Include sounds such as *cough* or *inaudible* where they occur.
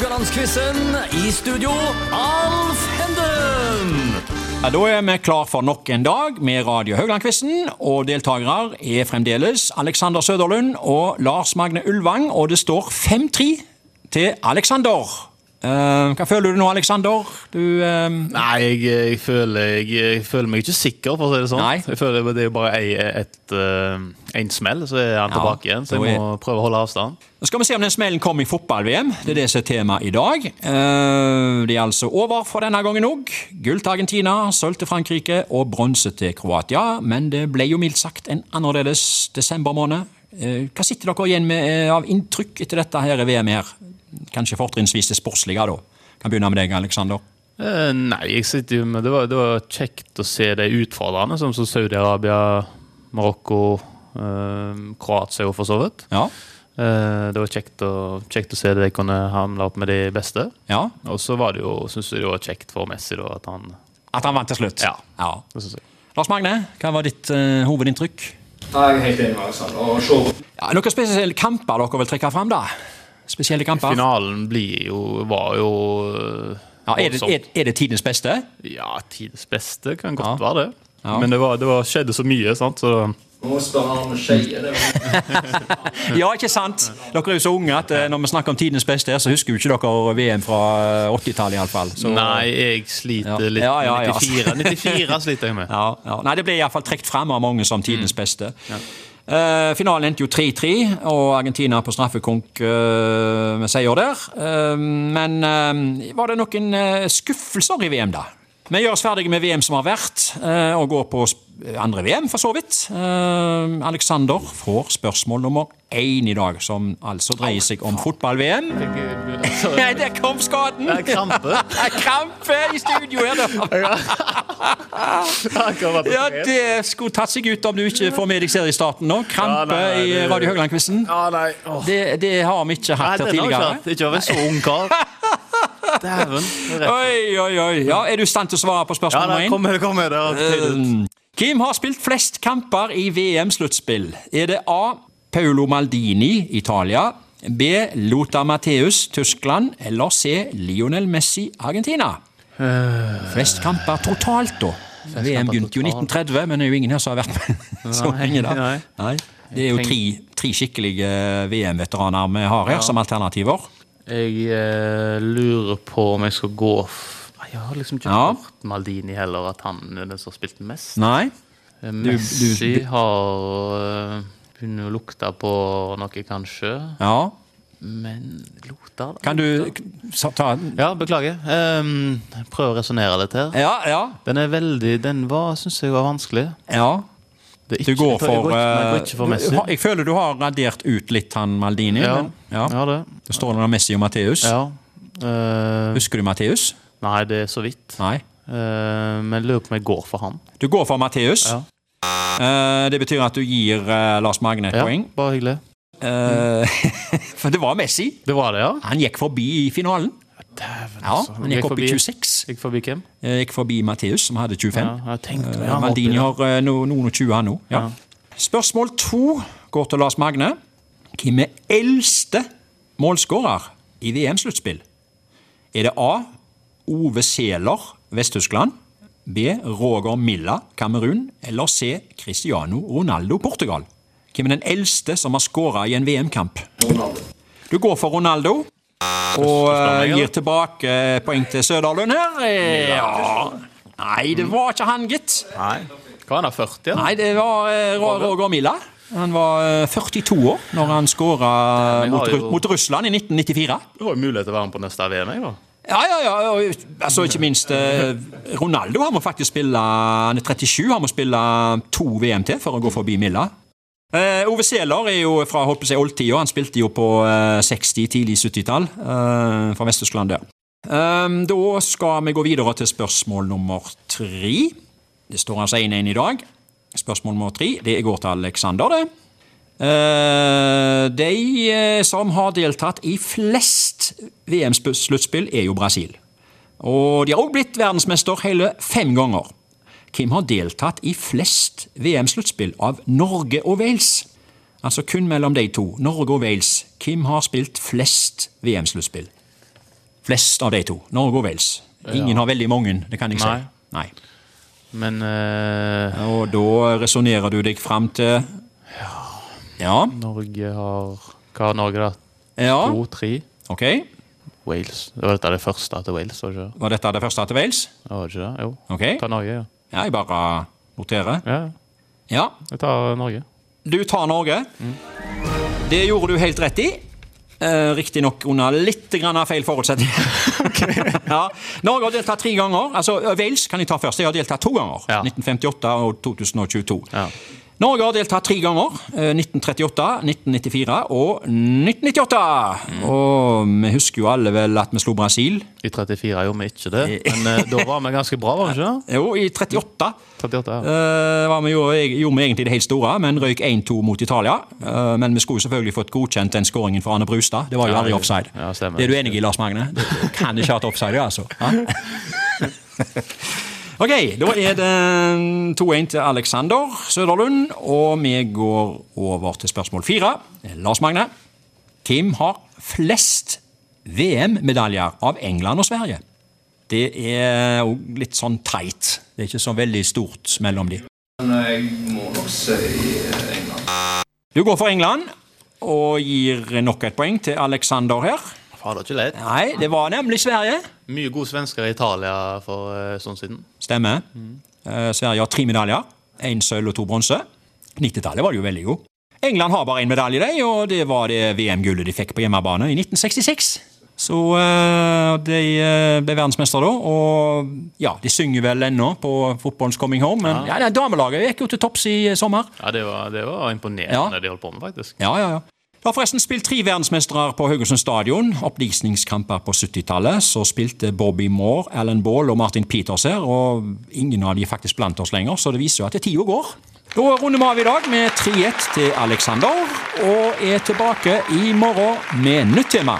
Haugalandsquizen. I studio, Alf Henden. Ja, Da er vi klar for nok en dag med Radio Haugland-quizen. Og deltakere er fremdeles Alexander Søderlund og Lars Magne Ulvang. Og det står 5-3 til Alexander. Eh, hva føler du nå, Alexander? Du eh, Nei, jeg, jeg, føler, jeg, jeg føler meg ikke sikker, for å si det sånn. Nei. Jeg føler Det er jo bare én eh, smell, så er han Ja, tilbake igjen. Så jeg må prøve å holde avstand. Nå skal vi se om den smellen kommer i fotball-VM. Det er det som er tema i dag. Det er altså over for denne gangen òg. Gull til Argentina, sølv til Frankrike og bronse til Kroatia. Men det ble jo mildt sagt en annerledes desember måned. Hva sitter dere igjen med av inntrykk etter dette her VM her? Kanskje fortrinnsvis det sportslige, da. Kan begynne med deg, Alexander. Eh, nei, jeg sitter jo med Det var, det var kjekt å se de utfordrerne, som Saudi-Arabia, Marokko, eh, Kroatia jo for så vidt. Ja. Eh, det var kjekt å, kjekt å se det de kunne hamle opp med de beste. ja. Og så var det jo, syns jeg det var kjekt for Messi da, at han At han vant til slutt. Ja. ja. det synes jeg. Lars Magne, hva var ditt uh, hovedinntrykk? Jeg er helt enig med Alexander. Og se Ja, noen spesielle kamper dere vil trekke fram, da? Spesielle kamper? Finalen blir jo, var jo eh, Ja, er, det, er, er det tidens beste? Ja, tidens beste kan godt Ja. være det. Ja. Men det, var, det var, skjedde så mye, sant? så Nå spørre han Skeie. det Ja, ikke sant? Dere er jo så unge at eh, når vi snakker om tidens beste, så husker jo ikke dere VM fra eh, 80-tallet iallfall. Nei, jeg sliter litt Ja, ja, ja. 94. 94 sliter jeg med. *laughs* Ja, ja. Nei, det ble iallfall trukket fram av mange som tidens beste. Eh, finalen endte jo 3-3, og Argentina på straffekonk eh, med seier der. Eh, men eh, var det noen eh, skuffelser i VM, da? Vi gjør oss ferdige med VM som har vært, eh, og går på andre VM, for så vidt. Alexander får spørsmål nummer én i dag, som altså dreier seg om fotball-VM. *laughs* Nei, der kom skaden! Krampe. *laughs* Krampe i studio her, da! Ja, det skulle tatt seg ut om du ikke får med deg seriestarten nå. Krampe Ja, nei, nei, i Radio Høgland-quizen. Ja, nei. Det, det har vi ikke hatt her tidligere. hatt. Ikke en så ung kar. *laughs* Dæven. det. Oi, oi, oi. Ja, er du i stand til å svare på Ja, spørsmål nei, nummer kom med det, kom med det. én? Hvem har spilt flest kamper i VM-sluttspill? Er det A. Paolo Maldini, Italia. B. Lothar Matheus, Tyskland. Eller C. Lionel Messi, Argentina? Flest kamper totalt, da. VM begynte jo i 1930, men det er jo ingen her som har vært med så lenge. da. nei. Det er jo tre, tre skikkelige VM-veteraner vi har her som alternativer. Jeg eh, lurer på om jeg skal gå Jeg har liksom ikke Ja. hørt Maldini heller, at han er den som har spilt mest. Nei. Eh, Messi du- har eh, Begynner å lukte på noe, kanskje. Ja. Men Lothar da? Kan du ta den? Ja, beklager. Um, prøv å resonnere litt her. Ja, ja. Den er veldig Den var, syns jeg var vanskelig. ja. Det er Du går for, jeg går ikke, jeg går eh, ikke for du Messi. har- Jeg føler du har radert ut litt han Maldini. Ja, men, ja. ja det. Det står noe om Messi og Matheus. Ja. Uh, Husker du Matheus? nei, det er så vidt. Nei. Uh, men lurer på om jeg går for han. Du går for Matheus. Ja. Uh, det betyr at du gir Lars Magne et Ja, poeng. bare hyggelig. Eh, *laughs* for det var Messi. Det var det, ja? Han gikk forbi i finalen. Dæven, Ja, altså. Han gikk opp i 26. Gikk forbi hvem? Eh, Gikk forbi Matheus, som hadde 25. Ja, tenkte Eh, han var Maldini har eh, noen og 20 han nå. Ja. Ja. Spørsmål to går til Lars Magne. Hvem er eldste målskårer i VM-sluttspill? Er det A. Ove Sæler, Vest-Tyskland? B. Roger Milla, Kamerun? Eller C. Cristiano Ronaldo, Portugal? Hvem er den eldste som har skåra i en VM-kamp? Du går for Ronaldo. Og eh, gir tilbake poeng til Søderlund her. Eh, Ja. Nei, det var ikke han, gitt. Nei. Hva er han, 40? Eller? Nei, det var eh, Roger Milla. Han var eh, 42 år når han skåra mot, mot Russland i 1994. Du har jo mulighet til å være med på neste VM, jeg, da. Ja, ja, ja. Altså, ikke minst eh, Ronaldo han må faktisk spille Han er 37, han må spille to VM til for å gå forbi Milla. Eh, Ove Sæler er jo fra holdt på å si oldtida. Han spilte jo på eh, 60-, tidlig 70-tall eh, fra Vest-Tyskland der. Um, da skal vi gå videre til spørsmål nummer tre. Det står altså 1-1 i dag. Spørsmål nummer tre det går til Alexander, det. Eh, de eh, som har deltatt i flest VM-sluttspill, er jo Brasil. Og de har også blitt verdensmester hele fem ganger. Hvem har deltatt i flest VM-sluttspill av Norge og Wales? Altså kun mellom de to. Norge og Wales. Hvem har spilt flest VM-sluttspill? Flest av de to. Norge og Wales. Ingen har veldig mange, det kan jeg si. Nei. Nei. Men uh... Og da resonnerer du deg fram til Ja. Norge har Hva har Norge, da? ja. To? Tre? Ok. Wales. Det var dette det første til Wales, var det ikke det? Var dette det første til Wales? Det Var det ikke det? Jo. Ok. Ta Norge, ja. Ja, jeg bare noterer. ja. Ja. Jeg tar Norge. Du tar Norge. Det gjorde du helt rett i. Eh, Riktignok under litt grann av feil forutsetning. *laughs* *laughs* ja. Norge har deltatt tre ganger. Altså, Wales kan jeg ta først. Jeg har deltatt to ganger. Ja. 1958 og 2022. Ja. Norge har deltatt tre ganger. eh, 1938, 1994 og 1998. Og vi husker jo alle vel at vi slo Brasil. I 34 gjorde vi ikke det, men eh, da var vi ganske bra, var vi ikke det? Jo, i 38 38, ja. eh, var vi gjorde, gjorde vi egentlig det helt store, men røyk 1-2 mot Italia. Eh, men vi skulle jo selvfølgelig fått godkjent den skåringen for Arne Brustad. Det var jo aldri offside. ja, det er du enig i, Lars Magne? Det kan ikke ha hatt offside, altså. Ja? *laughs* Ok, da er det 2-1 til Alexander Søderlund, og vi går over til spørsmål fire. Lars Magne, hvem har flest VM-medaljer av England og Sverige? Det er jo litt sånn teit. Det er ikke så veldig stort mellom de. Men jeg må nok si eh, England. Du går for England og gir nok et poeng til Alexander her. Fader, ikke lett. Nei, det var nemlig Sverige. Mye gode svensker i Italia for uh, sånn siden. Stemmer. Mm. Sverige har tre medaljer. Én sølv og to bronse. 90-tallet var de jo veldig gode. England har bare én medalje, de, og det var det VM-gullet de fikk på hjemmebane i 1966. Så eh, de eh, ble verdensmestere da, og ja, de synger vel ennå på Fotballens Coming Home, men ja. det damelaget gikk jo til topps i sommer. Ja, Det var, det var imponerende de holdt på med, faktisk. Ja, ja, ja. Du har forresten spilt tre verdensmestere på Haugesund stadion. Oppvisningskamper på 70-tallet. Så spilte Bobby Moore, Alan Ball og Martin Peters her, og ingen av de faktisk blant oss lenger, så det viser jo at tida går. Da runder vi av i dag med 3-1 til Alexander, og er tilbake i morgen med nytt tema.